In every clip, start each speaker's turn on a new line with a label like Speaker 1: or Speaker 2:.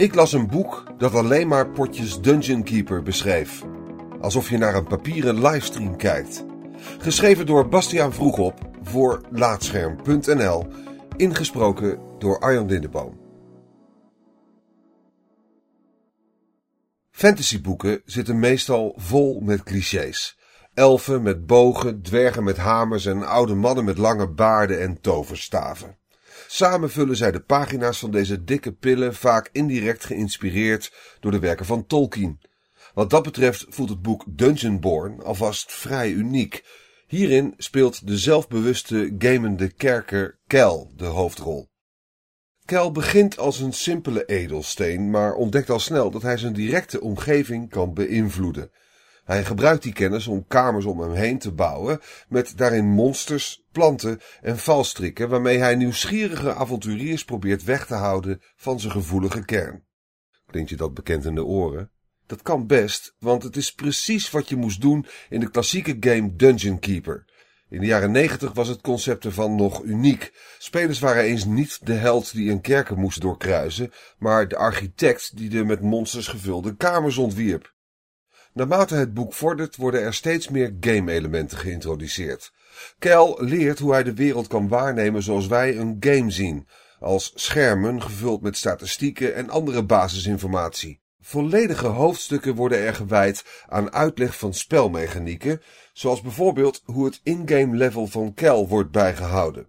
Speaker 1: Ik las een boek dat alleen maar potjes Dungeon Keeper beschreef. Alsof je naar een papieren livestream kijkt. Geschreven door Bastiaan Vroegop voor Laatscherm.nl. Ingesproken door Arjan Lindeboom. Fantasyboeken zitten meestal vol met clichés. Elfen met bogen, dwergen met hamers en oude mannen met lange baarden en toverstaven. Samen vullen zij de pagina's van deze dikke pillen vaak indirect geïnspireerd door de werken van Tolkien. Wat dat betreft voelt het boek Dungeonborn alvast vrij uniek. Hierin speelt de zelfbewuste gamende kerker Kel de hoofdrol. Kel begint als een simpele edelsteen, maar ontdekt al snel dat hij zijn directe omgeving kan beïnvloeden. Hij gebruikt die kennis om kamers om hem heen te bouwen, met daarin monsters, planten en valstrikken, waarmee hij nieuwsgierige avonturiers probeert weg te houden van zijn gevoelige kern. Klinkt je dat bekend in de oren? Dat kan best, want het is precies wat je moest doen in de klassieke game Dungeon Keeper. In de jaren negentig was het concept ervan nog uniek. Spelers waren eens niet de held die een kerker moest doorkruisen, maar de architect die de met monsters gevulde kamers ontwierp. Naarmate het boek vordert worden er steeds meer game-elementen geïntroduceerd. Kel leert hoe hij de wereld kan waarnemen zoals wij een game zien, als schermen gevuld met statistieken en andere basisinformatie. Volledige hoofdstukken worden er gewijd aan uitleg van spelmechanieken, zoals bijvoorbeeld hoe het in-game level van Kel wordt bijgehouden.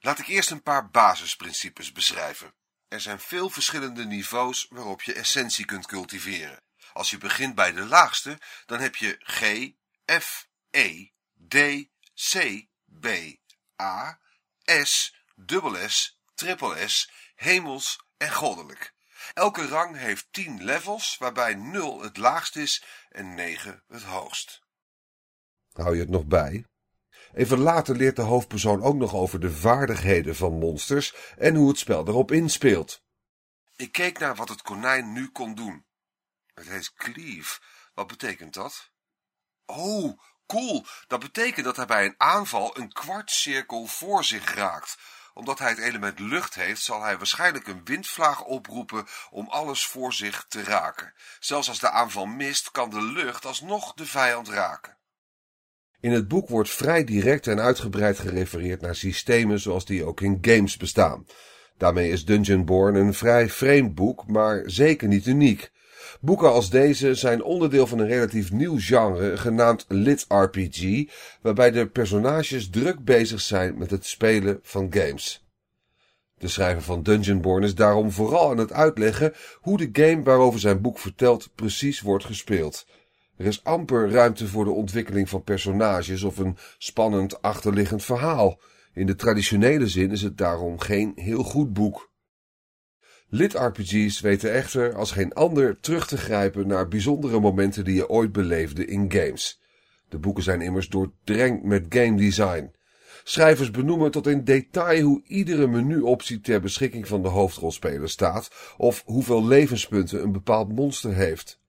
Speaker 1: Laat ik eerst een paar basisprincipes beschrijven. Er zijn veel verschillende niveaus waarop je essentie kunt cultiveren. Als je begint bij de laagste, dan heb je G, F, E, D, C, B, A, S, dubbel S, triple S, hemels en goddelijk. Elke rang heeft 10 levels, waarbij 0 het laagst is en 9 het hoogst. Hou je het nog bij? Even later leert de hoofdpersoon ook nog over de vaardigheden van monsters en hoe het spel erop inspeelt. Ik keek naar wat het konijn nu kon doen. Het heet Cleave. Wat betekent dat? Oh, cool. Dat betekent dat hij bij een aanval een kwartcirkel voor zich raakt. Omdat hij het element lucht heeft, zal hij waarschijnlijk een windvlaag oproepen om alles voor zich te raken. Zelfs als de aanval mist, kan de lucht alsnog de vijand raken. In het boek wordt vrij direct en uitgebreid gerefereerd naar systemen zoals die ook in games bestaan. Daarmee is Dungeonborn een vrij vreemd boek, maar zeker niet uniek. Boeken als deze zijn onderdeel van een relatief nieuw genre genaamd Lit RPG, waarbij de personages druk bezig zijn met het spelen van games. De schrijver van Dungeonborn is daarom vooral aan het uitleggen hoe de game waarover zijn boek vertelt precies wordt gespeeld. Er is amper ruimte voor de ontwikkeling van personages of een spannend achterliggend verhaal. In de traditionele zin is het daarom geen heel goed boek. Lit-RPG's weten echter als geen ander terug te grijpen naar bijzondere momenten die je ooit beleefde in games. De boeken zijn immers doordrenkt met game design. Schrijvers benoemen tot in detail hoe iedere menuoptie ter beschikking van de hoofdrolspeler staat of hoeveel levenspunten een bepaald monster heeft.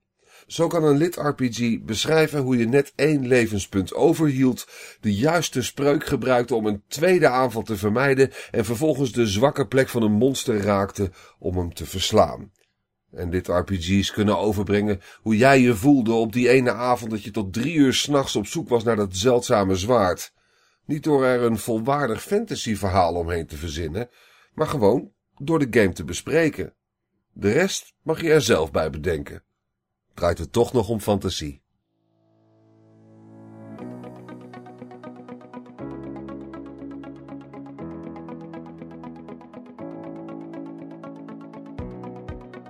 Speaker 1: Zo kan een lid-RPG beschrijven hoe je net één levenspunt overhield, de juiste spreuk gebruikte om een tweede aanval te vermijden en vervolgens de zwakke plek van een monster raakte om hem te verslaan. En dit RPG's kunnen overbrengen hoe jij je voelde op die ene avond dat je tot drie uur s'nachts op zoek was naar dat zeldzame zwaard. Niet door er een volwaardig fantasyverhaal omheen te verzinnen, maar gewoon door de game te bespreken. De rest mag je er zelf bij bedenken draait het toch nog om fantasie.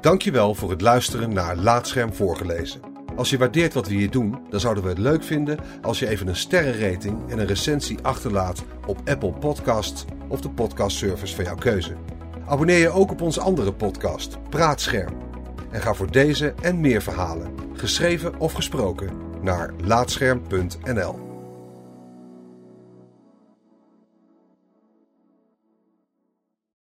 Speaker 1: Dankjewel voor het luisteren naar Laatscherm voorgelezen. Als je waardeert wat we hier doen, dan zouden we het leuk vinden als je even een sterrenrating en een recensie achterlaat op Apple Podcasts of de podcastservice van jouw keuze. Abonneer je ook op onze andere podcast, Praatscherm en ga voor deze en meer verhalen, geschreven of gesproken, naar laatscherm.nl.